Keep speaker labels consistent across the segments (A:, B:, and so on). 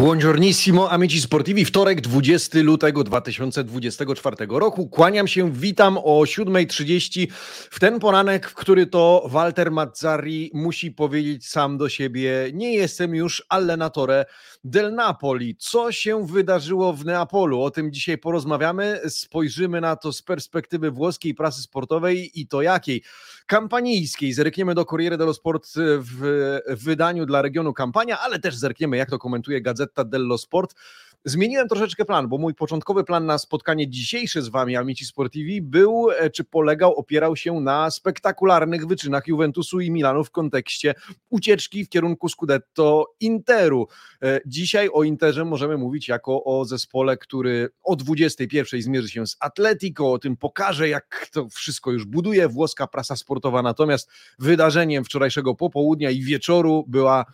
A: Buongiornissimo amici sportivi, wtorek 20 lutego 2024 roku. Kłaniam się, witam o 7.30 w ten poranek, w który to Walter Mazzari musi powiedzieć sam do siebie, nie jestem już allenatore del Napoli. Co się wydarzyło w Neapolu? O tym dzisiaj porozmawiamy, spojrzymy na to z perspektywy włoskiej prasy sportowej i to jakiej? Kampanijskiej. Zerkniemy do Corriere dello Sport w wydaniu dla regionu Kampania, ale też zerkniemy jak to komentuje Gazeta dello Sport. Zmieniłem troszeczkę plan, bo mój początkowy plan na spotkanie dzisiejsze z Wami, Amici Sportivi, był, e, czy polegał, opierał się na spektakularnych wyczynach Juventusu i Milanu w kontekście ucieczki w kierunku Scudetto Interu. E, dzisiaj o Interze możemy mówić jako o zespole, który o 21 zmierzy się z Atletico, o tym pokaże, jak to wszystko już buduje włoska prasa sportowa. Natomiast wydarzeniem wczorajszego popołudnia i wieczoru była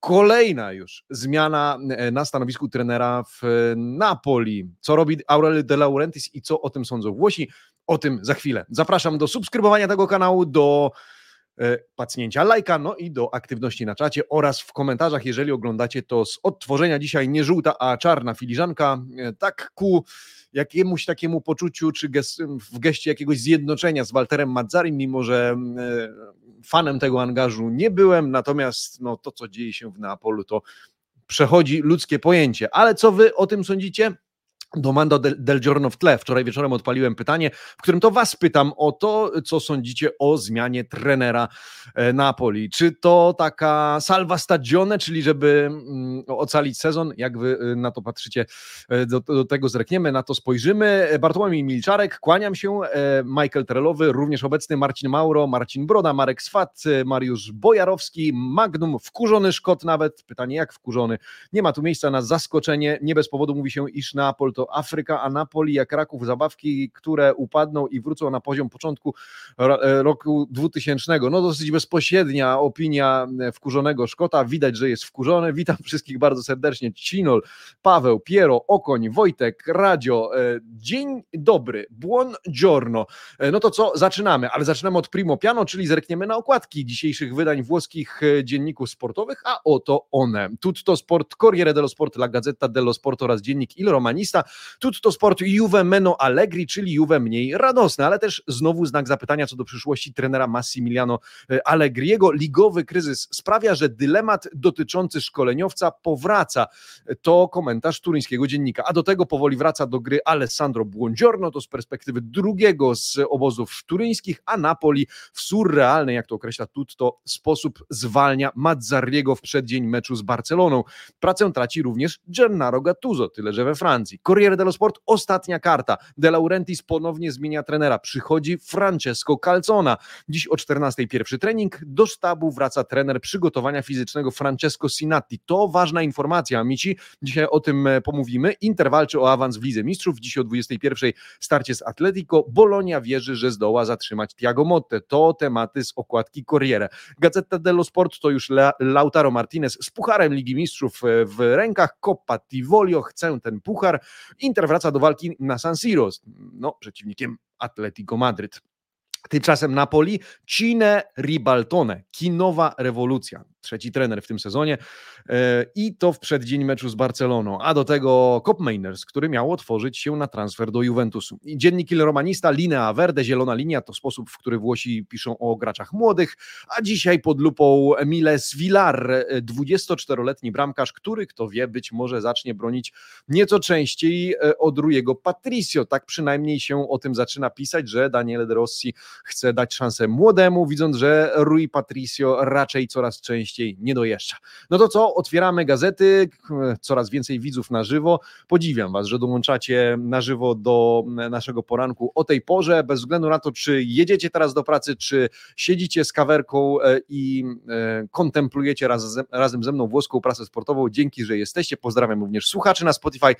A: kolejna już zmiana e, na stanowisku trenera w Napoli. Co robi Aurelio De Laurentiis i co o tym sądzą Włosi? O tym za chwilę. Zapraszam do subskrybowania tego kanału, do e, pacnięcia lajka, no i do aktywności na czacie oraz w komentarzach, jeżeli oglądacie to z odtworzenia dzisiaj nie żółta, a czarna filiżanka, e, tak ku jakiemuś takiemu poczuciu, czy gest, w geście jakiegoś zjednoczenia z Walterem Mazzarim, mimo że fanem tego angażu nie byłem, natomiast no, to, co dzieje się w Neapolu, to przechodzi ludzkie pojęcie. Ale co wy o tym sądzicie? Domando del Giorno w tle. Wczoraj wieczorem odpaliłem pytanie, w którym to Was pytam o to, co sądzicie o zmianie trenera e, Napoli. Czy to taka salva stagione, czyli żeby mm, ocalić sezon? Jak Wy e, na to patrzycie? E, do, do tego zrekniemy, na to spojrzymy. Bartłomiej Milczarek, kłaniam się. Michael Trelowy, również obecny Marcin Mauro, Marcin Broda, Marek Swat, Mariusz Bojarowski, Magnum, wkurzony Szkot nawet. Pytanie, jak wkurzony? Nie ma tu miejsca na zaskoczenie. Nie bez powodu mówi się, iż Napol to Afryka, a Napoli jak Raków zabawki, które upadną i wrócą na poziom początku e, roku 2000. No dosyć bezpośrednia opinia e, wkurzonego Szkota. Widać, że jest wkurzony. Witam wszystkich bardzo serdecznie. Cinol, Paweł, Piero, Okoń, Wojtek, Radio. E, dzień dobry, buongiorno. No to co, zaczynamy, ale zaczynamy od primo piano, czyli zerkniemy na okładki dzisiejszych wydań włoskich dzienników sportowych, a oto one. Tutto Sport, Corriere dello Sport, La Gazzetta dello Sport oraz dziennik Il Romanista. Tutto Sport Juve meno allegri, czyli Juve mniej radosne, ale też znowu znak zapytania co do przyszłości trenera Massimiliano e, Allegriego. Ligowy kryzys sprawia, że dylemat dotyczący szkoleniowca powraca. To komentarz turyńskiego dziennika. A do tego powoli wraca do gry Alessandro Buongiorno, to z perspektywy drugiego z obozów turyńskich, a Napoli w surrealny, jak to określa Tutto, sposób zwalnia Mazzarriego w przeddzień meczu z Barceloną. Pracę traci również Gennaro Gattuso, tyle że we Francji. Corriere dello Sport, ostatnia karta. De Laurentiis ponownie zmienia trenera. Przychodzi Francesco Calzona. Dziś o 14 pierwszy trening. Do sztabu wraca trener przygotowania fizycznego Francesco Sinatti. To ważna informacja, amici. Dzisiaj o tym e, pomówimy. Inter walczy o awans w Lidze Mistrzów. Dziś o 21 starcie z Atletico. Bolonia wierzy, że zdoła zatrzymać Tiago Motte. To tematy z okładki Corriere. Gazeta dello Sport to już Lautaro Martinez z Pucharem Ligi Mistrzów e, w rękach. Coppa Tivolio. Chcę ten puchar. Inter wraca do walki na San Siro, no, przeciwnikiem Atletico Madryt. Tymczasem Napoli, Cine Ribaltone, kinowa rewolucja. Trzeci trener w tym sezonie e, i to w przeddzień meczu z Barceloną, a do tego Cop Mainers, który miał otworzyć się na transfer do Juventusu. Dziennik Il Romanista, Linea Verde, zielona linia, to sposób, w który Włosi piszą o graczach młodych, a dzisiaj pod lupą Miles Villar, 24-letni bramkarz, który, kto wie, być może zacznie bronić nieco częściej e, od Rujego Patricio, tak przynajmniej się o tym zaczyna pisać, że Daniele De Rossi chce dać szansę młodemu, widząc, że Rui Patricio raczej coraz częściej nie dojeżdża. No to co, otwieramy gazety, coraz więcej widzów na żywo. Podziwiam Was, że dołączacie na żywo do naszego poranku o tej porze, bez względu na to, czy jedziecie teraz do pracy, czy siedzicie z kawerką e, i e, kontemplujecie razem, razem ze mną włoską prasę sportową. Dzięki, że jesteście. Pozdrawiam również słuchaczy na Spotify.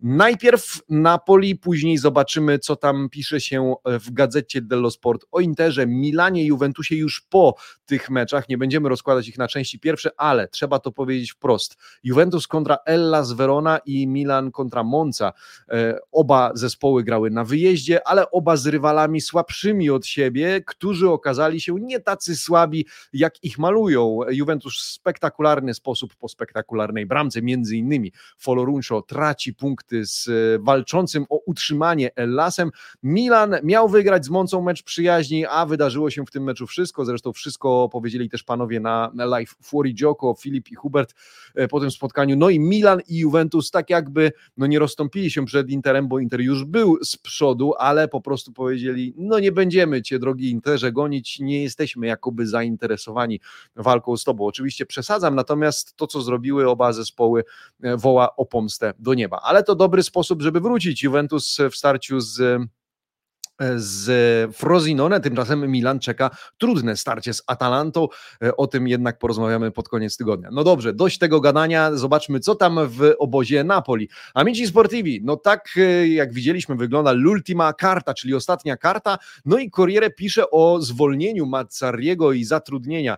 A: Najpierw Napoli, później zobaczymy, co tam pisze się w gazecie dello Sport Sport, o Interze, Milanie i Juventusie już po tych meczach. Nie będziemy rozkładać ich na części pierwsze, ale trzeba to powiedzieć wprost. Juventus kontra Ellas Verona i Milan kontra Monza. E, oba zespoły grały na wyjeździe, ale oba z rywalami słabszymi od siebie, którzy okazali się nie tacy słabi, jak ich malują. Juventus w spektakularny sposób po spektakularnej bramce, między innymi Foloruncio traci punkty z walczącym o utrzymanie Ellasem. Milan miał wygrać z Moncą mecz przyjaźni, a wydarzyło się w tym meczu wszystko, zresztą wszystko powiedzieli też panowie na live Fuori Gioco, Filip i Hubert e, po tym spotkaniu. No i Milan i Juventus tak jakby no nie rozstąpili się przed Interem, bo Inter już był z przodu, ale po prostu powiedzieli, no nie będziemy cię drogi Interze gonić, nie jesteśmy jakoby zainteresowani walką z tobą. Oczywiście przesadzam, natomiast to co zrobiły oba zespoły e, woła o pomstę do nieba. Ale to dobry sposób, żeby wrócić. Juventus w starciu z z Frosinone. Tymczasem Milan czeka trudne starcie z Atalantą. E, o tym jednak porozmawiamy pod koniec tygodnia. No dobrze, dość tego gadania. Zobaczmy, co tam w obozie Napoli. Amici Sportivi, no tak e, jak widzieliśmy, wygląda l'ultima carta, czyli ostatnia karta. No i Corriere pisze o zwolnieniu Mazzariego i zatrudnienia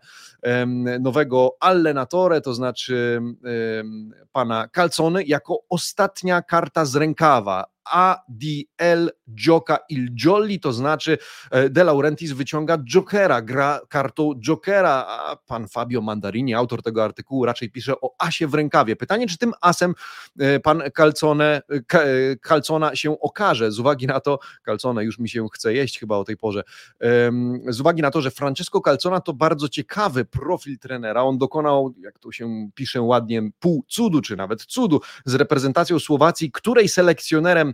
A: nowego allenatore, to znaczy pana Calzone, jako ostatnia karta z rękawa ADL Gioca il Jolly, to znaczy e, De Laurentiis wyciąga Jokera, gra kartą Jokera, a pan Fabio Mandarini, autor tego artykułu, raczej pisze o asie w rękawie. Pytanie, czy tym asem e, pan Calzone, e, Calzona się okaże, z uwagi na to, Calzone już mi się chce jeść chyba o tej porze, z uwagi na to, że Francesco Calzona to bardzo ciekawy profil trenera, on dokonał, jak to się pisze ładnie, pół cudu, czy nawet cudu z reprezentacją Słowacji, której selekcjonerem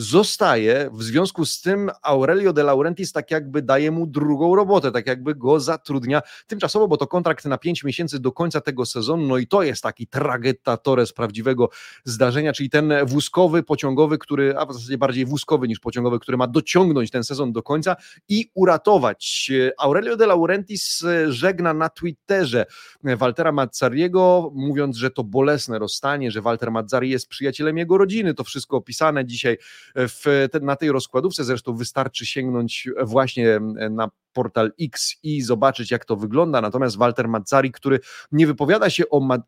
A: zostaje. W związku z tym Aurelio de Laurentiis tak jakby daje mu drugą robotę, tak jakby go zatrudnia tymczasowo, bo to kontrakt na 5 miesięcy do końca tego sezonu, no i to jest taki tragettore z prawdziwego zdarzenia, czyli ten wózkowy, pociągowy, który, a w zasadzie bardziej wózkowy niż pociągowy, który ma dociągnąć ten sezon do końca i uratować. Aurelio de Laurentiis żegna na Twitterze Waltera Mazzariego, mówiąc, że to bolesne rozstanie, że Walter Mazzari jest przyjacielem jego rodziny, to wszystko opisane dzisiaj w, na tej rozkładówce. Zresztą wystarczy sięgnąć właśnie na portal X i zobaczyć, jak to wygląda. Natomiast Walter Mazzari, który nie wypowiada się o e,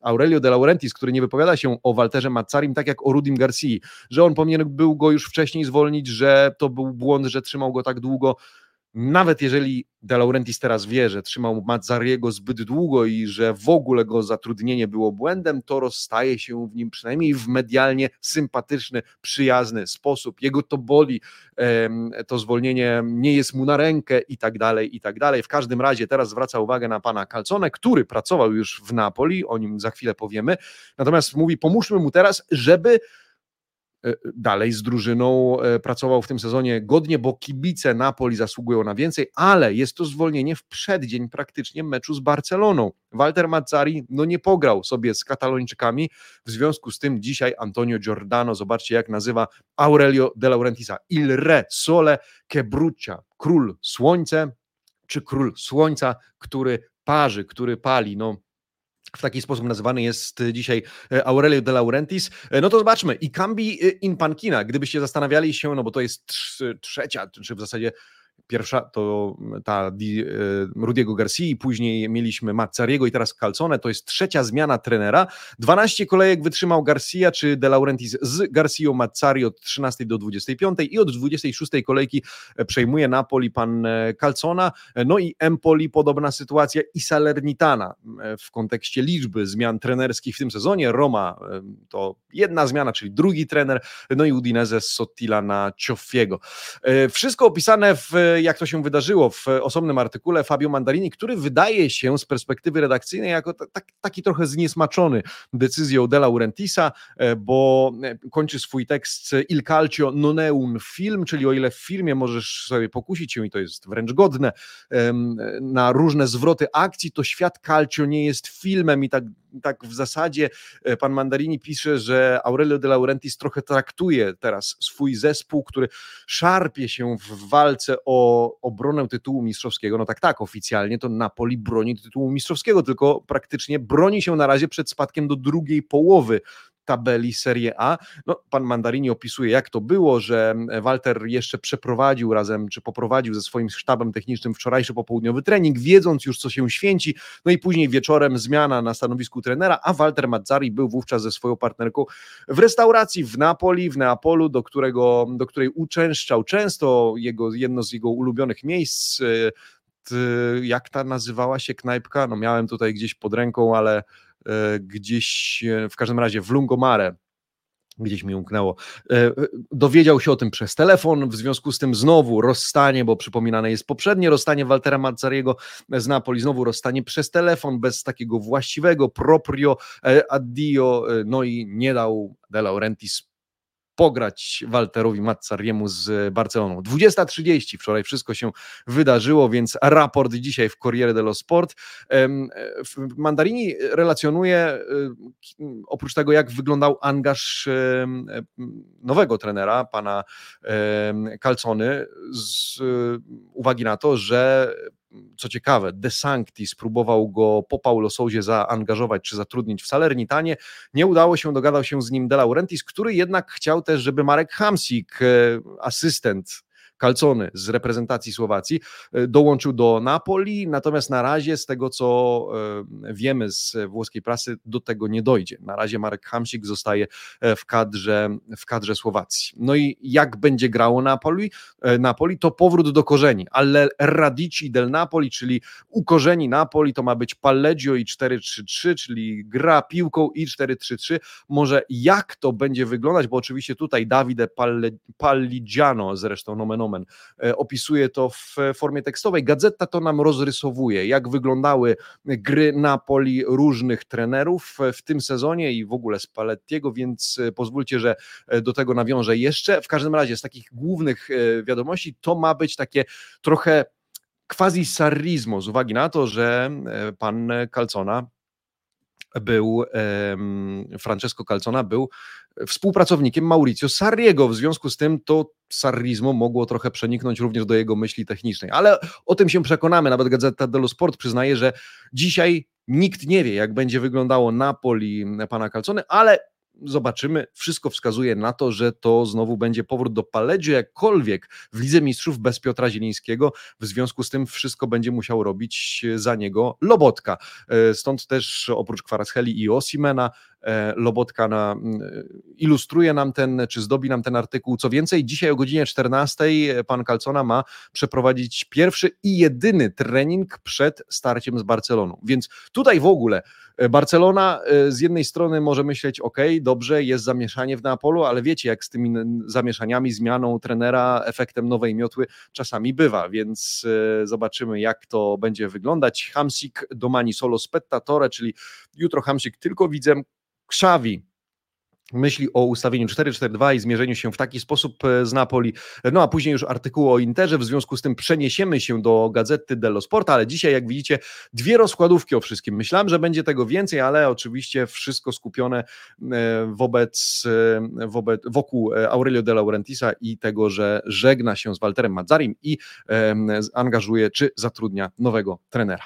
A: Aurelio de Laurentiis, który nie wypowiada się o Walterze Mazzarim tak jak o Rudim Garcii, że on powinien był go już wcześniej zwolnić, że to był błąd, że trzymał go tak długo nawet jeżeli De Laurentiis teraz wie, że trzymał Mazzariego zbyt długo i że w ogóle go zatrudnienie było błędem, to rozstaje się w nim przynajmniej w medialnie sympatyczny, przyjazny sposób. Jego to boli, to zwolnienie nie jest mu na rękę i tak dalej, i tak dalej. W każdym razie teraz zwraca uwagę na pana Calzone, który pracował już w Napoli, o nim za chwilę powiemy, natomiast mówi, pomóżmy mu teraz, żeby dalej z drużyną e, pracował w tym sezonie. Godnie, bo kibice Napoli zasługują na więcej, ale jest to zwolnienie w przeddzień praktycznie meczu z Barceloną. Walter Mazzari no nie pograł sobie z Katalończykami, w związku z tym dzisiaj Antonio Giordano, zobaczcie jak nazywa Aurelio de Laurentisa, il re sole che brucia, król słońce, czy król słońca, który parzy, który pali, no w taki sposób nazywany jest dzisiaj e, Aurelio de Laurentiis. E, no to zobaczmy. I Cambi in Pankina, gdybyście zastanawiali się, no bo to jest trzecia, czy w zasadzie Pierwsza to ta Di, e, Rudiego Garcia, później mieliśmy Mazzariego i teraz Calzone, to jest trzecia zmiana trenera. 12 kolejek wytrzymał Garcia czy De Laurentiis z Garcia Mazzari od 13 do 25 i od 26 kolejki przejmuje Napoli pan e, Calzona, no i Empoli podobna sytuacja i Salernitana e, w kontekście liczby zmian trenerskich w tym sezonie. Roma to jedna zmiana, czyli drugi trener, no i Udinese Sottila na Cioffiego. Wszystko opisane w jak to się wydarzyło w osobnym artykule Fabio Mandarini, który wydaje się z perspektywy redakcyjnej jako taki trochę zniesmaczony decyzją De Laurentisa, e, bo e, kończy swój tekst Il Calcio non è un film, czyli o ile w filmie możesz sobie pokusić się i to jest wręcz godne na różne zwroty akcji, to świat Calcio nie jest filmem i tak tak w zasadzie e, pan Mandarini pisze, że Aurelio de Laurentiis trochę traktuje teraz swój zespół, który szarpie się w walce o obronę tytułu mistrzowskiego. No tak, tak, oficjalnie to Napoli broni tytułu mistrzowskiego, tylko praktycznie broni się na razie przed spadkiem do drugiej połowy tabeli Serie A. No, pan Mandarini opisuje, jak to było, że Walter jeszcze przeprowadził razem, czy poprowadził ze swoim sztabem technicznym wczorajszy popołudniowy trening, wiedząc już, co się święci, no i później wieczorem zmiana na stanowisku trenera, a Walter Mazzari był wówczas ze swoją partnerką w restauracji w Napoli, w Neapolu, do, którego, do której uczęszczał często, jego, jedno z jego ulubionych miejsc, jak ta nazywała się knajpka? No miałem tutaj gdzieś pod ręką, ale gdzieś e, w każdym razie w Lungomare gdzieś mi umknęło. E, dowiedział się o tym przez telefon, w związku z tym znowu rozstanie, bo przypominane jest poprzednie rozstanie Waltera Mazzariego z Napoli, znowu rozstanie przez telefon, bez takiego właściwego proprio addio, no i nie dał De Laurentiis pograć Walterowi Mazzariemu z Barceloną. 20.30 wczoraj wszystko się wydarzyło, więc raport dzisiaj w Corriere dello Sport. Mandarini relacjonuje oprócz tego, jak wyglądał angaż nowego trenera, pana Calcony, z uwagi na to, że co ciekawe, De Sanctis próbował go po Paulo Souzie zaangażować czy zatrudnić w Salernitanie. Nie udało się, dogadał się z nim De Laurentiis, który jednak chciał też, żeby Marek Hamsik, e, asystent Calcony z reprezentacji Słowacji, e, dołączył do Napoli, natomiast na razie z tego, co e, wiemy z włoskiej prasy, do tego nie dojdzie. Na razie Marek Hamsik zostaje e, w kadrze, w kadrze Słowacji. No i jak będzie grało Napoli? Napoli to powrót do korzeni, ale Radici del Napoli, czyli ukorzeni Napoli, to ma być Palleggio i 4-3-3, czyli gra piłką i 4-3-3. Może jak to będzie wyglądać, bo oczywiście tutaj Davide Palligiano, zresztą nomen fenomen. E, opisuje to w formie tekstowej. Gazeta to nam rozrysowuje, jak wyglądały gry Napoli różnych trenerów w tym sezonie i w ogóle Spallettiego, więc e, pozwólcie, że e, do tego nawiążę jeszcze. W każdym razie z takich głównych wiadomości to ma być takie trochę quasi sarrizmo z uwagi na to, że pan Calcona był Francesco Calzona był współpracownikiem Mauricio Sarriego, w związku z tym to sarrizmo mogło trochę przeniknąć również do jego myśli technicznej, ale o tym się przekonamy, nawet Gazeta dello Sport przyznaje, że dzisiaj nikt nie wie, jak będzie wyglądało Napoli pana Calzony, ale zobaczymy. Wszystko wskazuje na to, że to znowu będzie powrót do Paleggio, jakkolwiek w Lidze Mistrzów bez Piotra Zielińskiego. W związku z tym wszystko będzie musiał robić za niego Lobotka. E, stąd też oprócz Kwarasheli i Osimena Lobotka na, ilustruje nam ten, czy zdobi nam ten artykuł. Co więcej, dzisiaj o godzinie 14 pan Calcona ma przeprowadzić pierwszy i jedyny trening przed starciem z Barceloną. Więc tutaj w ogóle e, Barcelona e, z jednej strony może myśleć, ok, dobrze, jest zamieszanie w Neapolu, ale wiecie, jak z tymi zamieszaniami, zmianą trenera, efektem nowej miotły czasami bywa, więc zobaczymy, jak to będzie wyglądać. Hamsik domani solo spettatore, czyli jutro Hamsik tylko widzę, Krzawi myśli o ustawieniu 4-4-2 i zmierzeniu się w taki sposób e, z Napoli, no a później już artykuł o Interze, w związku z tym przeniesiemy się do Gazety dello Sport, ale dzisiaj jak widzicie dwie rozkładówki o wszystkim. Myślałem, że będzie tego więcej, ale oczywiście wszystko skupione e, wobec, e, wobec wokół Aurelio de Laurentisa i tego, że żegna się z Walterem Mazzarim i angażuje czy zatrudnia nowego trenera.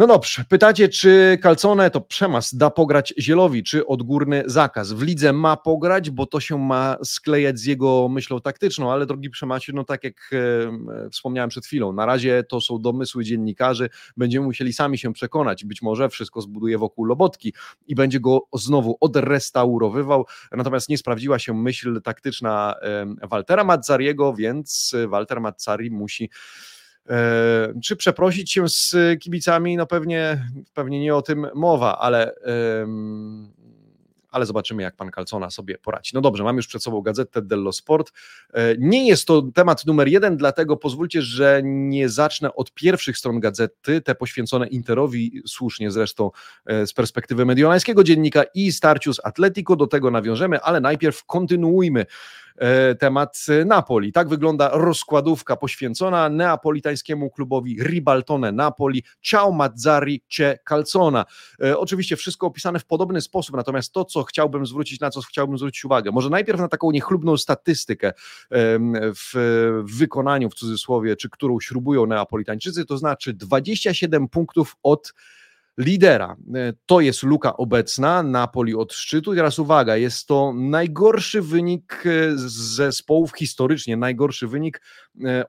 A: No dobrze, pytacie, czy Calcone to przemas da pograć Zielowi, czy odgórny zakaz? W lidze ma pograć, bo to się ma sklejać z jego myślą taktyczną, ale drogi przemacie, no tak jak e, wspomniałem przed chwilą, na razie to są domysły dziennikarzy, będziemy musieli sami się przekonać, być może wszystko zbuduje wokół Lobotki i będzie go znowu odrestaurowywał, natomiast nie sprawdziła się myśl taktyczna e, Waltera Mazzariego, więc Walter Mazzari musi czy przeprosić się z kibicami? No pewnie, pewnie nie o tym mowa, ale, ale zobaczymy, jak pan Calcona sobie poradzi. No dobrze, mam już przed sobą gazetę dello Sport. E, nie jest to temat numer jeden, dlatego pozwólcie, że nie zacznę od pierwszych stron gazety, te poświęcone Interowi, słusznie zresztą e, z perspektywy mediolańskiego dziennika i starciu z Atletico, do tego nawiążemy, ale najpierw kontynuujmy E, temat Napoli. Tak wygląda rozkładówka poświęcona neapolitańskiemu klubowi Ribaltone Napoli, Ciao Mazzari Cie Calzona. E, oczywiście wszystko opisane w podobny sposób, natomiast to, co chciałbym zwrócić, na co chciałbym zwrócić uwagę, może najpierw na taką niechlubną statystykę w wykonaniu, w cudzysłowie, czy którą śrubują Neapolitańczycy, to znaczy 27 punktów od lidera. E, to jest luka obecna, Napoli od szczytu. I teraz uwaga, jest to najgorszy wynik z zespołów historycznie, najgorszy wynik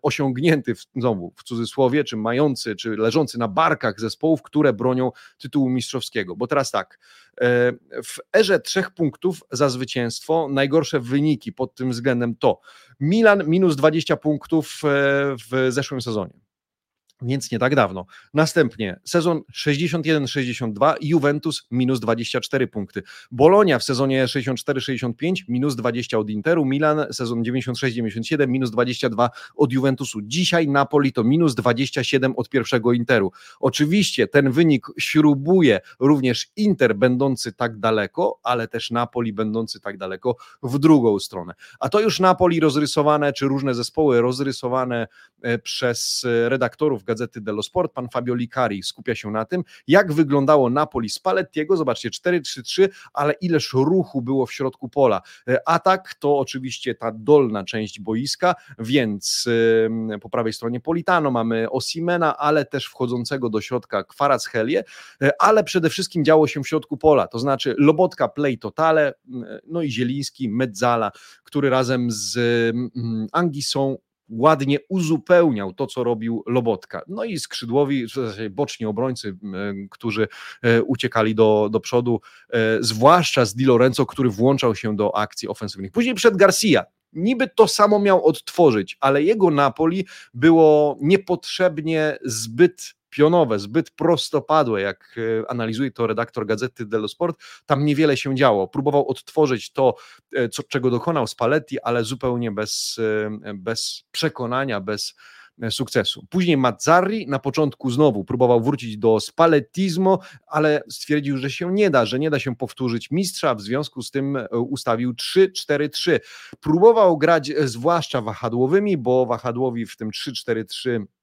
A: osiągnięty w, znowu w cudzysłowie, czy mający, czy leżący na barkach zespołów, które bronią tytułu mistrzowskiego. Bo teraz tak, w erze trzech punktów za zwycięstwo najgorsze wyniki pod tym względem to Milan minus 20 punktów w zeszłym sezonie więc nie tak dawno. Następnie sezon 61-62, Juventus minus 24 punkty. Bolonia w sezonie 64-65 minus 20 od Interu, Milan sezon 96-97 minus 22 od Juventusu. Dzisiaj Napoli to minus 27 od pierwszego Interu. Oczywiście ten wynik śrubuje również Inter będący tak daleko, ale też Napoli będący tak daleko w drugą stronę. A to już Napoli rozrysowane, czy różne zespoły rozrysowane e, przez e, redaktorów Gazety dello Sport, pan Fabio Licari skupia się na tym, jak wyglądało Napoli z Palettiego, zobaczcie 4-3-3, ale ileż ruchu było w środku pola. E, atak to oczywiście ta dolna część boiska, więc po prawej stronie Politano mamy Osimena, ale też wchodzącego do środka Kwaracchelię, e, ale przede wszystkim działo się w środku pola, to znaczy Lobotka play totale, no i Zieliński, Mezzala, który razem z Angisą ładnie uzupełniał to, co robił Lobotka. No i skrzydłowi, boczni obrońcy, którzy e, uciekali do, do przodu, e, zwłaszcza z Di Lorenzo, który włączał się do akcji ofensywnych. Później przed Garcia, niby to samo miał odtworzyć, ale jego Napoli było niepotrzebnie zbyt pionowe, zbyt prostopadłe, jak e, analizuje to redaktor Gazety dello Sport, tam niewiele się działo. Próbował odtworzyć to, e, co, czego dokonał Spalletti, ale zupełnie bez, e, bez przekonania, bez sukcesu. Później Mazzarri na początku znowu próbował wrócić do Spallettismo, ale stwierdził, że się nie da, że nie da się powtórzyć mistrza, w związku z tym ustawił 3-4-3. Próbował grać zwłaszcza wahadłowymi, bo wahadłowi w tym 3-4-3 E,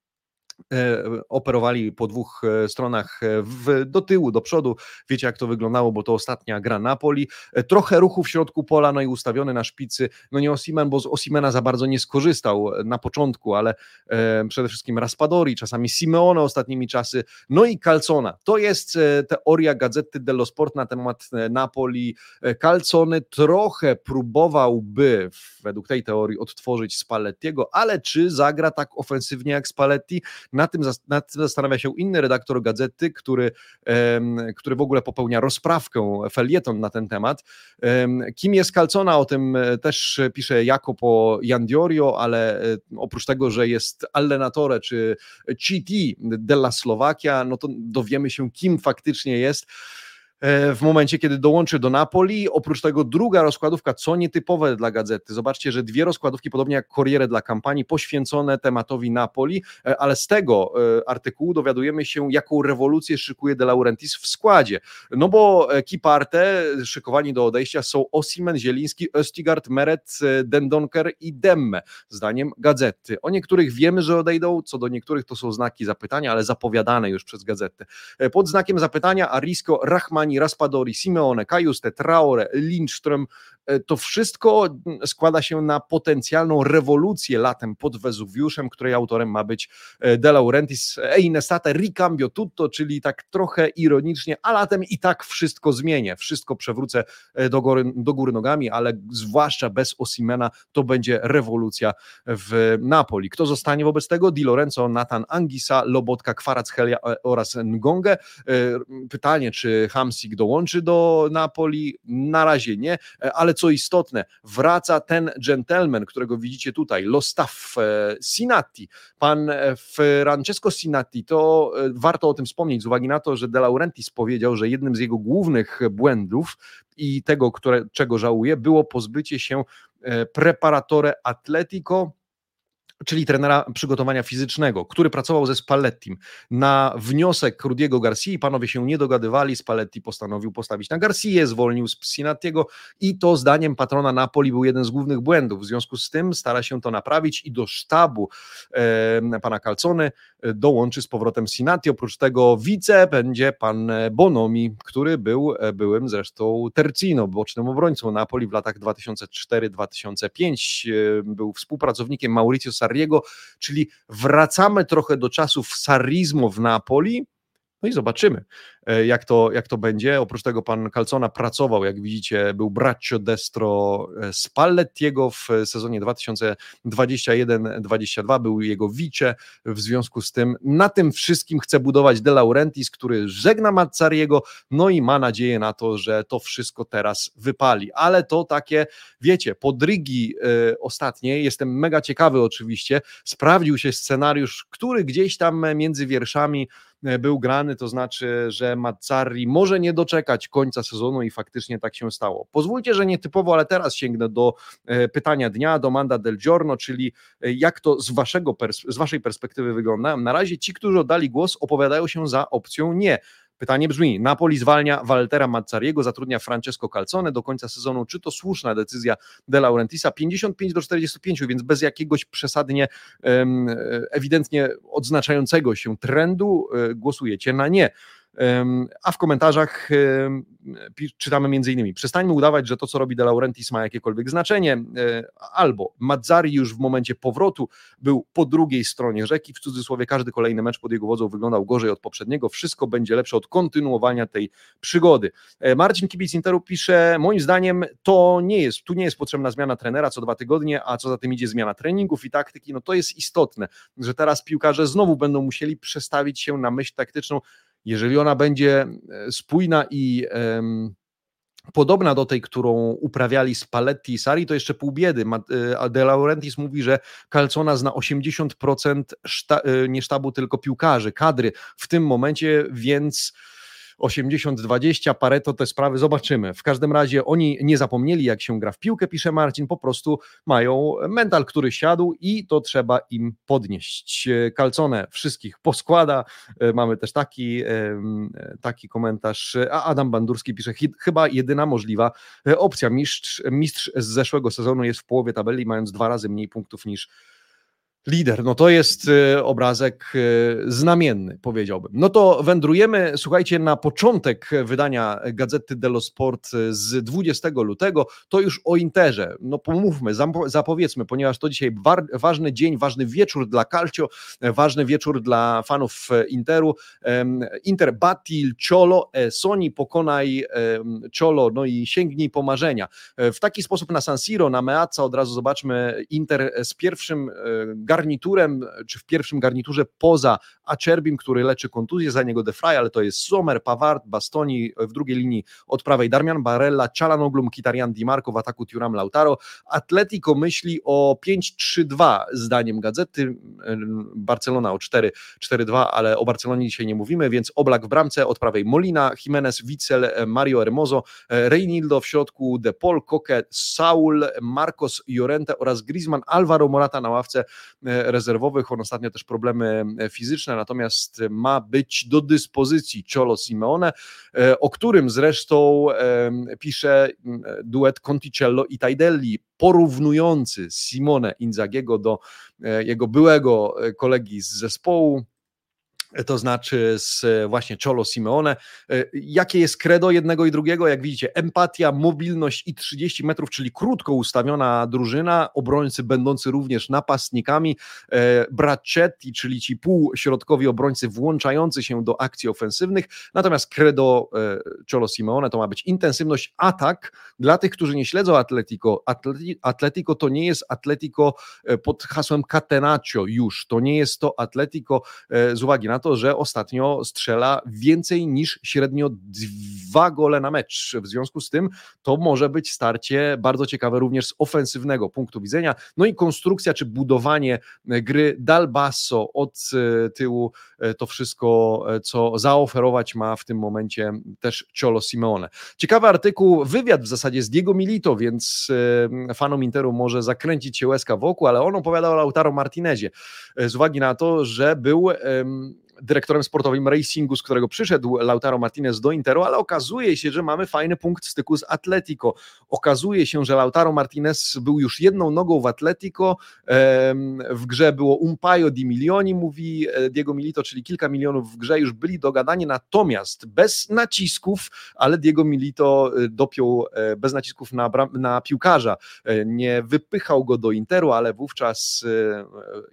A: operowali po dwóch e, stronach e, w, do tyłu, do przodu. Wiecie, jak to wyglądało, bo to ostatnia gra Napoli. Trochę ruchu w środku pola, no i ustawiony na szpicy. No nie Osimen, bo z Osimena za bardzo nie skorzystał na początku, ale e, przede wszystkim Raspadori, czasami Simeone ostatnimi czasy, no i Calzona. To jest teoria Gazety dello Sport na temat Napoli. Calzony trochę próbowałby według tej teorii odtworzyć Spallettiego, ale czy zagra tak ofensywnie jak Spalletti? Na tym, nad tym zastanawia się inny redaktor gazety, który, który w ogóle popełnia rozprawkę, felieton na ten temat. Kim jest Calcona, o tym e, też pisze Jacopo Jandiorio, ale e, oprócz tego, że jest allenatore czy CT della Slovakia, no to dowiemy się, kim faktycznie jest. E, w momencie, kiedy dołączy do Napoli. Oprócz tego druga rozkładówka, co nietypowe dla gazety. Zobaczcie, że dwie rozkładówki, podobnie jak Corriere dla kampanii, poświęcone tematowi Napoli, e, ale z tego e, artykułu dowiadujemy się, jaką rewolucję szykuje De Laurentiis w składzie. No bo Kiparte, szykowani do odejścia są Osimen, Zieliński, Östigard, Meret, Dendonker i Demme, zdaniem gazety. O niektórych wiemy, że odejdą, co do niektórych to są znaki zapytania, ale zapowiadane już przez gazetę. Pod znakiem zapytania Arisco, Rahman Raspadori, Simeone, Kajuste, Traore, Lindström, e, to wszystko mm, składa się na potencjalną rewolucję latem pod Wezuwiuszem, której autorem ma być e, De Laurentiis e Ricambio Tutto, czyli tak trochę ironicznie, a latem i tak wszystko zmienię, wszystko przewrócę do góry, do góry nogami, ale zwłaszcza bez Osimena to będzie rewolucja w Napoli. Kto zostanie wobec tego? Di Lorenzo, Nathan Angisa, Lobotka, Kwaracchelia oraz Ngonge. Pytanie, czy Hams Dołączy do Napoli? Na razie nie, ale co istotne, wraca ten gentleman, którego widzicie tutaj, Lostaf e, Sinatti. Pan e, Francesco Sinatti, to e, warto o tym wspomnieć z uwagi na to, że De Laurentiis powiedział, że jednym z jego głównych błędów i tego, które, czego żałuje, było pozbycie się preparatore Atletico czyli trenera przygotowania fizycznego, który pracował ze Spallettim. Na wniosek Rudiego Garcia panowie się nie dogadywali, Spalletti postanowił postawić na Garcia, zwolnił z Psinatiego i to zdaniem patrona Napoli był jeden z głównych błędów. W związku z tym stara się to naprawić i do sztabu e, pana Calcony dołączy z powrotem Sinati. Oprócz tego wice będzie pan Bonomi, który był byłym zresztą Tercino, bocznym obrońcą Napoli w latach 2004-2005. Był współpracownikiem Mauricio Sarriego, czyli wracamy trochę do czasów sarrizmu w Napoli, No i zobaczymy, jak to, jak to będzie. Oprócz tego pan Calcona pracował, jak widzicie, był braccio destro e, Spallettiego w sezonie 2021-22, był jego wice, w związku z tym na tym wszystkim chce budować De Laurentiis, który żegna Mazzariego, no i ma nadzieję na to, że to wszystko teraz wypali, ale to takie, wiecie, podrygi y, ostatnie, jestem mega ciekawy oczywiście, sprawdził się scenariusz, który gdzieś tam między wierszami E, był grany, to znaczy, że Mazzarri może nie doczekać końca sezonu i faktycznie tak się stało. Pozwólcie, że nietypowo, ale teraz sięgnę do e, pytania dnia, do Manda del Giorno, czyli e, jak to z, waszego, z waszej perspektywy wygląda. Na razie ci, którzy oddali głos, opowiadają się za opcją nie. Pytanie brzmi: Napoli zwalnia Waltera Mazzariego, zatrudnia Francesco Calzone do końca sezonu. Czy to słuszna decyzja De Laurentisa? 55 do 45, więc bez jakiegoś przesadnie ewidentnie odznaczającego się trendu e, głosujecie na nie. A w komentarzach czytamy innymi przestańmy udawać, że to co robi De Laurentiis ma jakiekolwiek znaczenie, e, albo Mazzari już w momencie powrotu był po drugiej stronie rzeki, w cudzysłowie każdy kolejny mecz pod jego wodzą wyglądał gorzej od poprzedniego, wszystko będzie lepsze od kontynuowania tej przygody. E, Marcin Kibic Interu pisze, moim zdaniem to nie jest, tu nie jest potrzebna zmiana trenera co dwa tygodnie, a co za tym idzie zmiana treningów i taktyki, no to jest istotne, że teraz piłkarze znowu będą musieli przestawić się na myśl taktyczną, jeżeli ona będzie e, spójna i podobna do tej, którą uprawiali Spalletti i Sari, to jeszcze pół biedy. E, De Laurentiis mówi, że Calcona zna 80% szta, e, nie sztabu, tylko piłkarzy, kadry w tym momencie, więc 80-20, Pareto, te sprawy zobaczymy. W każdym razie oni nie zapomnieli, jak się gra w piłkę, pisze Marcin, po prostu mają mental, który siadł i to trzeba im podnieść. Kalcone wszystkich poskłada. E, mamy też taki, taki komentarz. A Adam Bandurski pisze, chyba jedyna możliwa e, opcja. Mistrz, mistrz z zeszłego sezonu jest w połowie tabeli, mając dwa razy mniej punktów niż Lider, no to jest y, obrazek y, znamienny, powiedziałbym. No to wędrujemy, słuchajcie, na początek wydania Gazety dello Sport y, z 20 lutego, to już o Interze. No pomówmy, zapowiedzmy, ponieważ to dzisiaj ważny dzień, ważny wieczór dla Calcio, ważny wieczór dla fanów Interu. Inter Batil, Ciolo, e, Sony pokonaj Ciolo, no i sięgnij po marzenia. E, w taki sposób na San Siro, na Meazza od razu zobaczmy Inter z pierwszym garniturem, czy w pierwszym garniturze poza Acerbim, który leczy kontuzję, za niego Defray, ale to jest Sommer, Pavard, Bastoni, w drugiej linii od prawej Darmian Barella, Cialanoglu, Kitarian Di Marco, w ataku Turam Lautaro. Atletico myśli o 5-3-2 zdaniem gazety, Barcelona o 4-4-2, ale o Barcelonie dzisiaj nie mówimy, więc Oblak w bramce, od prawej Molina, Jimenez, Witzel, Mario Hermoso, Reinildo w środku, De Paul, Koke, Saul, Marcos Llorente oraz Griezmann, Alvaro Morata na ławce E, rezerwowych. On ostatnio też problemy e, fizyczne, natomiast ma być do dyspozycji Cholo Simeone, e, o którym zresztą pisze duet Conticello i Taidelli, porównujący Simone Inzagiego do jego byłego kolegi z zespołu to znaczy z e, właśnie Cholo Simeone. E, jakie jest credo jednego i drugiego? Jak widzicie, empatia, mobilność i 30 metrów, czyli krótko ustawiona drużyna, obrońcy będący również napastnikami, e, Braccetti, czyli ci półśrodkowi obrońcy włączający się do akcji ofensywnych, natomiast credo Cholo Simeone to ma być intensywność, atak dla tych, którzy nie śledzą Atletico. Atletico to nie jest Atletico pod hasłem Catenaccio już, to nie jest to Atletico z uwagi na to, że ostatnio strzela więcej niż średnio dwa gole na mecz. W związku z tym to może być starcie bardzo ciekawe również z ofensywnego punktu widzenia. No i konstrukcja czy budowanie gry dal basso od e, tyłu, e, to wszystko, e, co zaoferować ma w tym momencie też Ciolo Simeone. Ciekawy artykuł, wywiad w zasadzie z Diego Milito, więc fanom Interu może zakręcić się łezka wokół, ale on opowiadał o Lautaro Martinezie z uwagi na to, że był dyrektorem sportowym racingu, z którego przyszedł Lautaro Martinez do Interu, ale okazuje się, że mamy fajny punkt styku z Atletico. Okazuje się, że Lautaro Martinez był już jedną nogą w Atletico, w grze było Umpaio di Milioni, mówi e, Diego Milito, czyli kilka milionów w grze już byli dogadani, natomiast bez nacisków, ale Diego Milito e, dopiął e, bez nacisków na, na piłkarza, nie wypychał go do Interu, ale wówczas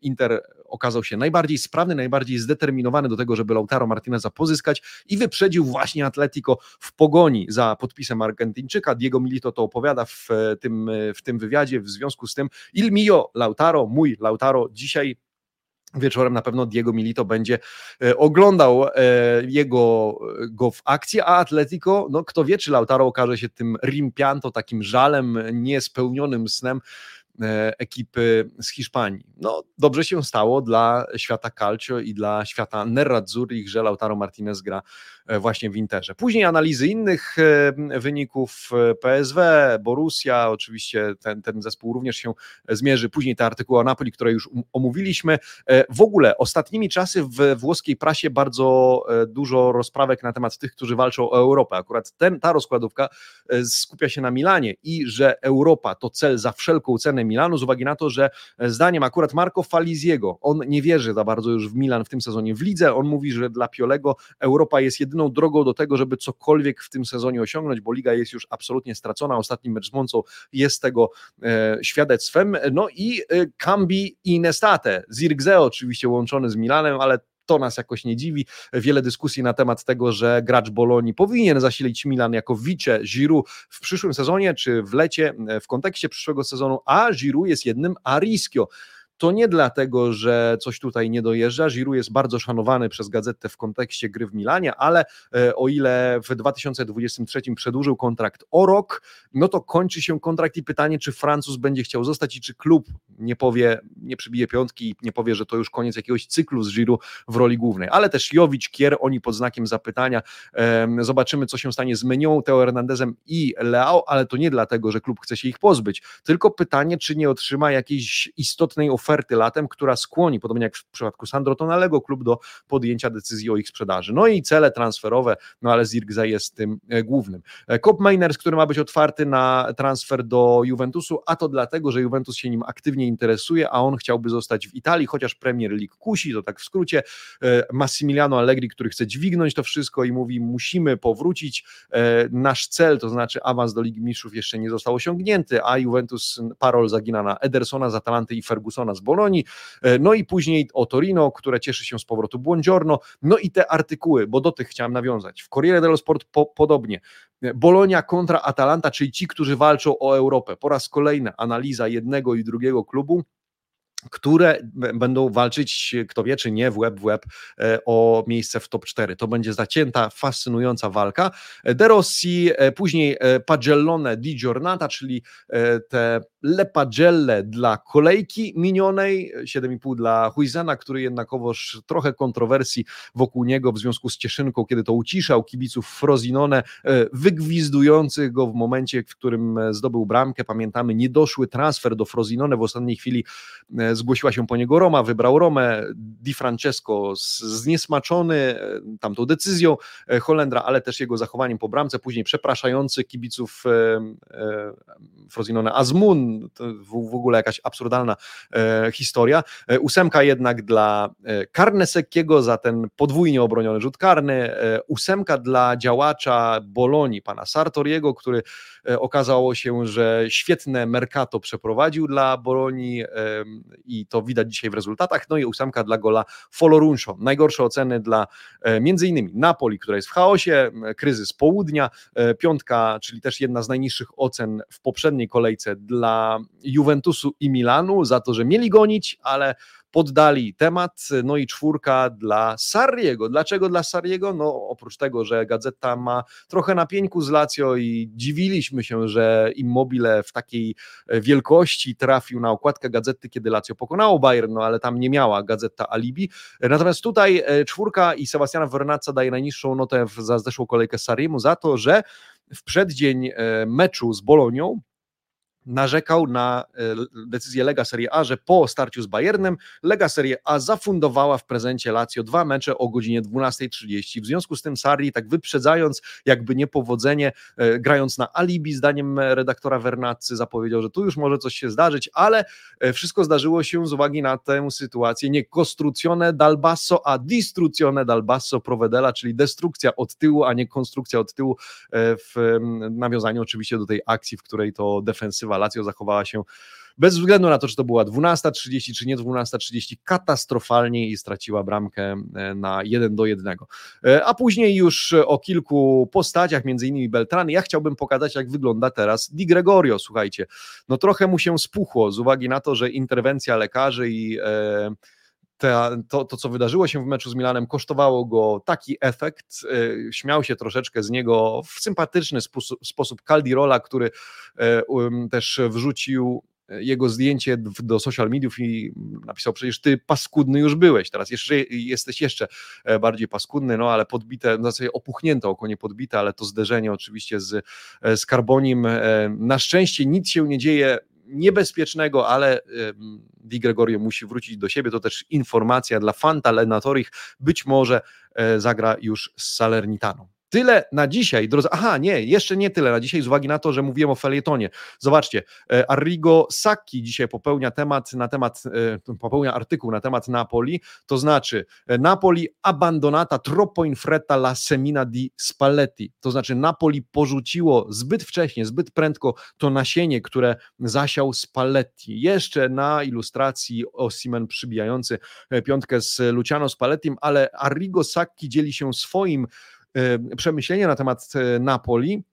A: Inter okazał się najbardziej sprawny, najbardziej zdeterminowany do tego, żeby Lautaro Martineza pozyskać i wyprzedził właśnie Atletico w pogoni za podpisem Argentyńczyka. Diego Milito to opowiada w tym, w tym wywiadzie, w związku z tym Il mio Lautaro, mój Lautaro, dzisiaj Wieczorem na pewno Diego Milito będzie e, oglądał e, jego go w akcji, a Atletico, no kto wie, czy Lautaro okaże się tym rimpianto, takim żalem, niespełnionym snem, E, ekipy z Hiszpanii. No, dobrze się stało dla świata calcio i dla świata Nerazzurri, że Lautaro Martinez gra e, właśnie w Interze. Później analizy innych e, wyników PSW, Borussia, oczywiście ten, ten zespół również się zmierzy. Później te artykuły o Napoli, które już um, omówiliśmy. W ogóle ostatnimi czasy w włoskiej prasie bardzo dużo rozprawek na temat tych, którzy walczą o Europę. Akurat ten, ta rozkładówka skupia się na Milanie i że Europa to cel za wszelką cenę Milanu z uwagi na to, że e, zdaniem akurat Marco Faliziego, on nie wierzy za bardzo już w Milan w tym sezonie w lidze, on mówi, że dla Piolego Europa jest jedyną drogą do tego, żeby cokolwiek w tym sezonie osiągnąć, bo liga jest już absolutnie stracona, ostatni mecz z Moncą jest tego e, świadectwem, no i e, Cambi i Nestate, Zirgze oczywiście łączony z Milanem, ale to nas jakoś nie dziwi. Wiele dyskusji na temat tego, że gracz Bolonii powinien zasilić Milan jako wicze Giroud w przyszłym sezonie, czy w lecie, w kontekście przyszłego sezonu, a Giroud jest jednym a Rischio to nie dlatego, że coś tutaj nie dojeżdża. Giroud jest bardzo szanowany przez gazetę w kontekście gry w Milanie, ale e, o ile w 2023 przedłużył kontrakt o rok, no to kończy się kontrakt i pytanie, czy Francuz będzie chciał zostać i czy klub nie powie, nie przybije piątki i nie powie, że to już koniec jakiegoś cyklu z Giroud w roli głównej. Ale też Jowicz, Kier, oni pod znakiem zapytania. Zobaczymy, co się stanie z Menią, Teo Hernandezem i Leao, ale to nie dlatego, że klub chce się ich pozbyć, tylko pytanie, czy nie otrzyma jakiejś istotnej oferty oferty latem, która skłoni, podobnie jak w przypadku Sandro Tonalego, klub do podjęcia decyzji o ich sprzedaży. No i cele transferowe, no ale Zirgza jest tym e, głównym. E, Cop Miners, który ma być otwarty na transfer do Juventusu, a to dlatego, że Juventus się nim aktywnie interesuje, a on chciałby zostać w Italii, chociaż Premier League kusi, to tak w skrócie. E, Massimiliano Allegri, który chce dźwignąć to wszystko i mówi, musimy powrócić. Nasz cel, to znaczy awans do Ligi Mistrzów jeszcze nie został osiągnięty, a Juventus parol zagina na Edersona z Atalanty i Fergusona z Bolonii, e, no i później o Torino, które cieszy się z powrotu Błądziorno, no i te artykuły, bo do tych chciałem nawiązać. W Corriere dello Sport po, podobnie. Bolonia kontra Atalanta, czyli ci, którzy walczą o Europę. Po raz kolejny analiza jednego i drugiego klubu które będą walczyć, kto wie czy nie, w web w web e, o miejsce w top 4. To będzie zacięta, fascynująca walka. De Rossi, e, później Pagellone di Giornata, czyli te Le Pagelle dla kolejki minionej, 7,5 dla Huizena, który jednakowoż trochę kontrowersji wokół niego w związku z Cieszynką, kiedy to uciszał kibiców Frozinone, e, wygwizdujących go w momencie, w którym zdobył bramkę. Pamiętamy, niedoszły transfer do Frozinone, w ostatniej chwili e, zgłosiła się po niego Roma, wybrał Romę, Di Francesco zniesmaczony e, tamtą decyzją Holendra, ale też jego zachowaniem po bramce, później przepraszający kibiców Frozinone Azmun, w, w ogóle jakaś absurdalna e, historia. E, ósemka jednak dla e, Karnesekiego za ten podwójnie obroniony rzut karny, e, ósemka dla działacza Bolonii, pana Sartoriego, który e, okazało się, że świetne Mercato przeprowadził dla Bolonii e, i to widać dzisiaj w rezultatach, no i ósemka dla gola Foloruncio. Najgorsze oceny dla między innymi Napoli, która jest w chaosie, kryzys południa, piątka, czyli też jedna z najniższych ocen w poprzedniej kolejce dla Juventusu i Milanu za to, że mieli gonić, ale poddali temat. No i czwórka dla Sarriego. Dlaczego dla Sarriego? No oprócz tego, że gazeta ma trochę na pieńku z Lazio i dziwiliśmy się, że Immobile w takiej wielkości trafił na okładkę gazety, kiedy Lazio pokonało Bayern, no ale tam nie miała gazeta alibi. Natomiast tutaj e, czwórka i Sebastiana Vernazza daje najniższą notę za zeszłą kolejkę Sarriemu za to, że w przeddzień e, meczu z Bolonią narzekał na e, decyzję Lega Serie A, że po starciu z Bayernem Lega Serie A zafundowała w prezencie Lazio dwa mecze o godzinie 12.30. W związku z tym Sarri, tak wyprzedzając jakby niepowodzenie, e, grając na alibi, zdaniem redaktora Vernazzy, zapowiedział, że tu już może coś się zdarzyć, ale e, wszystko zdarzyło się z uwagi na tę sytuację nie costruzione dal basso, a distruzione dal basso provedela, czyli destrukcja od tyłu, a nie konstrukcja od tyłu w nawiązaniu oczywiście do tej akcji, w której to defensywa Lazio zachowała się bez względu na to, czy to była 12.30, czy nie 12.30, katastrofalnie i straciła bramkę e, na 1 do 1. E, a później już o kilku postaciach, między innymi Beltrany, ja chciałbym pokazać, jak wygląda teraz Di Gregorio. Słuchajcie, no trochę mu się spuchło z uwagi na to, że interwencja lekarzy i e, to, to, co wydarzyło się w meczu z Milanem, kosztowało go taki efekt. E, śmiał się troszeczkę z niego w sympatyczny sposób, sposób Caldirola, który um, też wrzucił jego zdjęcie do social mediów i napisał przecież ty paskudny już byłeś, teraz jeszcze jesteś jeszcze e, bardziej paskudny, no ale podbite, zasadzie opuchnięte oko, nie podbite, ale to zderzenie oczywiście z, e, z Carbonim. E, na szczęście nic się nie dzieje niebezpiecznego, ale Di Gregorio musi wrócić do siebie. To też informacja dla Fanta Lenatorich. Być może zagra już z Salernitaną. Tyle na dzisiaj, drodzy. Aha, nie, jeszcze nie tyle na dzisiaj, z uwagi na to, że mówiłem o felietonie. Zobaczcie, e, Arrigo Sacchi dzisiaj popełnia temat na temat, e, popełnia artykuł na temat Napoli, to znaczy e, Napoli abbandonata troppo in fretta la semina di Spalletti, to znaczy Napoli porzuciło zbyt wcześnie, zbyt prędko to nasienie, które zasiał Spalletti. Jeszcze na ilustracji Osimen przybijający piątkę z Luciano Spallettim, ale Arrigo Sacchi dzieli się swoim przemyślenia na temat e, Napoli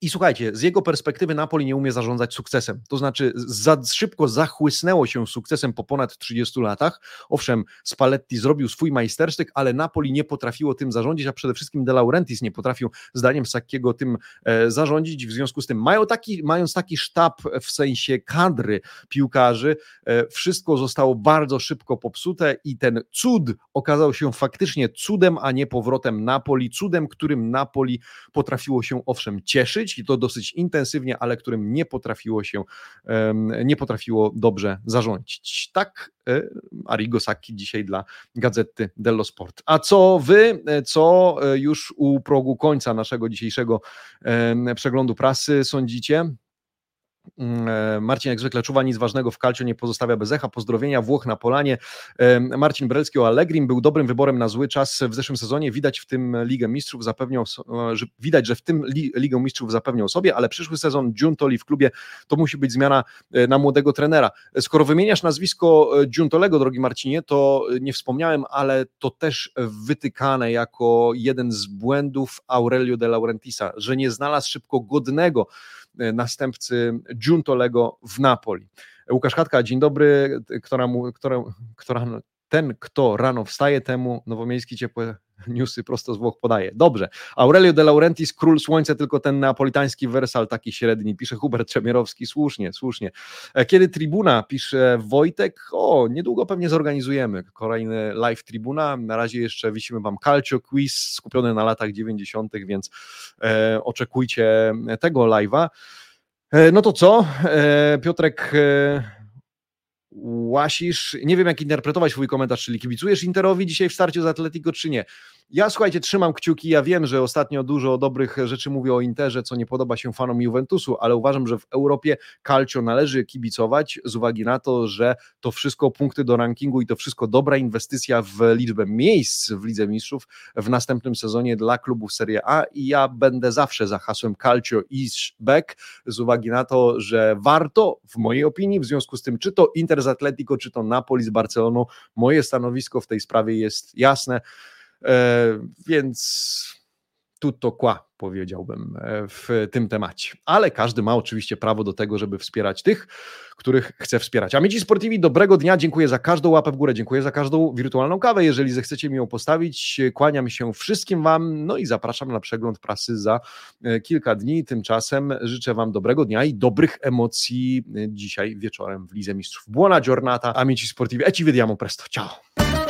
A: i słuchajcie, z jego perspektywy Napoli nie umie zarządzać sukcesem. To znaczy, za szybko zachłysnęło się sukcesem po ponad 30 latach. Owszem, Spalletti zrobił swój majstersztyk, ale Napoli nie potrafiło tym zarządzić, a przede wszystkim De Laurentiis nie potrafił, zdaniem Sackiego, tym e, zarządzić. W związku z tym, mają taki, mając taki sztab w sensie kadry piłkarzy, e, wszystko zostało bardzo szybko popsute i ten cud okazał się faktycznie cudem, a nie powrotem Napoli. Cudem, którym Napoli potrafiło się owszem cieszyć i to dosyć intensywnie, ale którym nie potrafiło się, nie potrafiło dobrze zarządzić. Tak e, Arrigo Sacchi dzisiaj dla Gazety dello Sport. A co wy, e, co e, już u progu końca naszego dzisiejszego przeglądu prasy sądzicie? Mm, e, Marcin jak zwykle czuwa nic ważnego w kalcio, nie pozostawia bez echa. Pozdrowienia Włoch na Polanie. Marcin Brelski o Allegrim był dobrym wyborem na zły czas w zeszłym sezonie. Widać w tym Ligę Mistrzów zapewniał, e, że widać, że w tym Ligę Mistrzów zapewniał sobie, ale przyszły sezon Giuntoli w klubie to musi być zmiana e, na młodego trenera. Skoro wymieniasz nazwisko Giuntolego, drogi Marcinie, to nie wspomniałem, ale to też wytykane jako jeden z błędów Aurelio de Laurentisa, że nie znalazł szybko godnego E, następcy Giuntolego w Napoli. Łukasz Chatka, dzień dobry, która, mu, która, która ten, kto rano wstaje, temu nowomiejski ciepłe newsy prosto z Włoch podaje. Dobrze. Aurelio de Laurentiis, król słońca, tylko ten neapolitański wersal taki średni, pisze Hubert Trzemierowski. Słusznie, słusznie. E, kiedy Tribuna, pisze Wojtek, o, niedługo pewnie zorganizujemy kolejny live Tribuna. Na razie jeszcze wisimy Wam Calcio Quiz skupiony na latach 90., więc e, oczekujcie tego live'a. E, no to co? E, Piotrek... Łasisz, nie wiem jak interpretować twój komentarz, czyli kibicujesz Interowi dzisiaj w starciu z Atletico czy nie? Ja słuchajcie, trzymam kciuki. Ja wiem, że ostatnio dużo dobrych rzeczy mówię o Interze, co nie podoba się fanom Juventusu, ale uważam, że w Europie Calcio należy kibicować z uwagi na to, że to wszystko punkty do rankingu i to wszystko dobra inwestycja w liczbę miejsc w Lidze Mistrzów w następnym sezonie dla klubów Serie A i ja będę zawsze za hasłem Calcio is back z uwagi na to, że warto w mojej opinii, w związku z tym, czy to Inter Atletico, czy to Napoli z Barceloną, moje stanowisko w tej sprawie jest jasne. E, więc tutto qua, powiedziałbym e, w tym temacie. Ale każdy ma oczywiście prawo do tego, żeby wspierać tych, których chce wspierać. Amici Sportivi, dobrego dnia, dziękuję za każdą łapę w górę, dziękuję za każdą wirtualną kawę. Jeżeli zechcecie mi ją postawić, kłaniam się wszystkim Wam, no i zapraszam na przegląd prasy za e, kilka dni. Tymczasem życzę Wam dobrego dnia i dobrych emocji dzisiaj wieczorem w Lidze Mistrzów. Buona giornata, amici sportivi, e ci vediamo presto, ciao!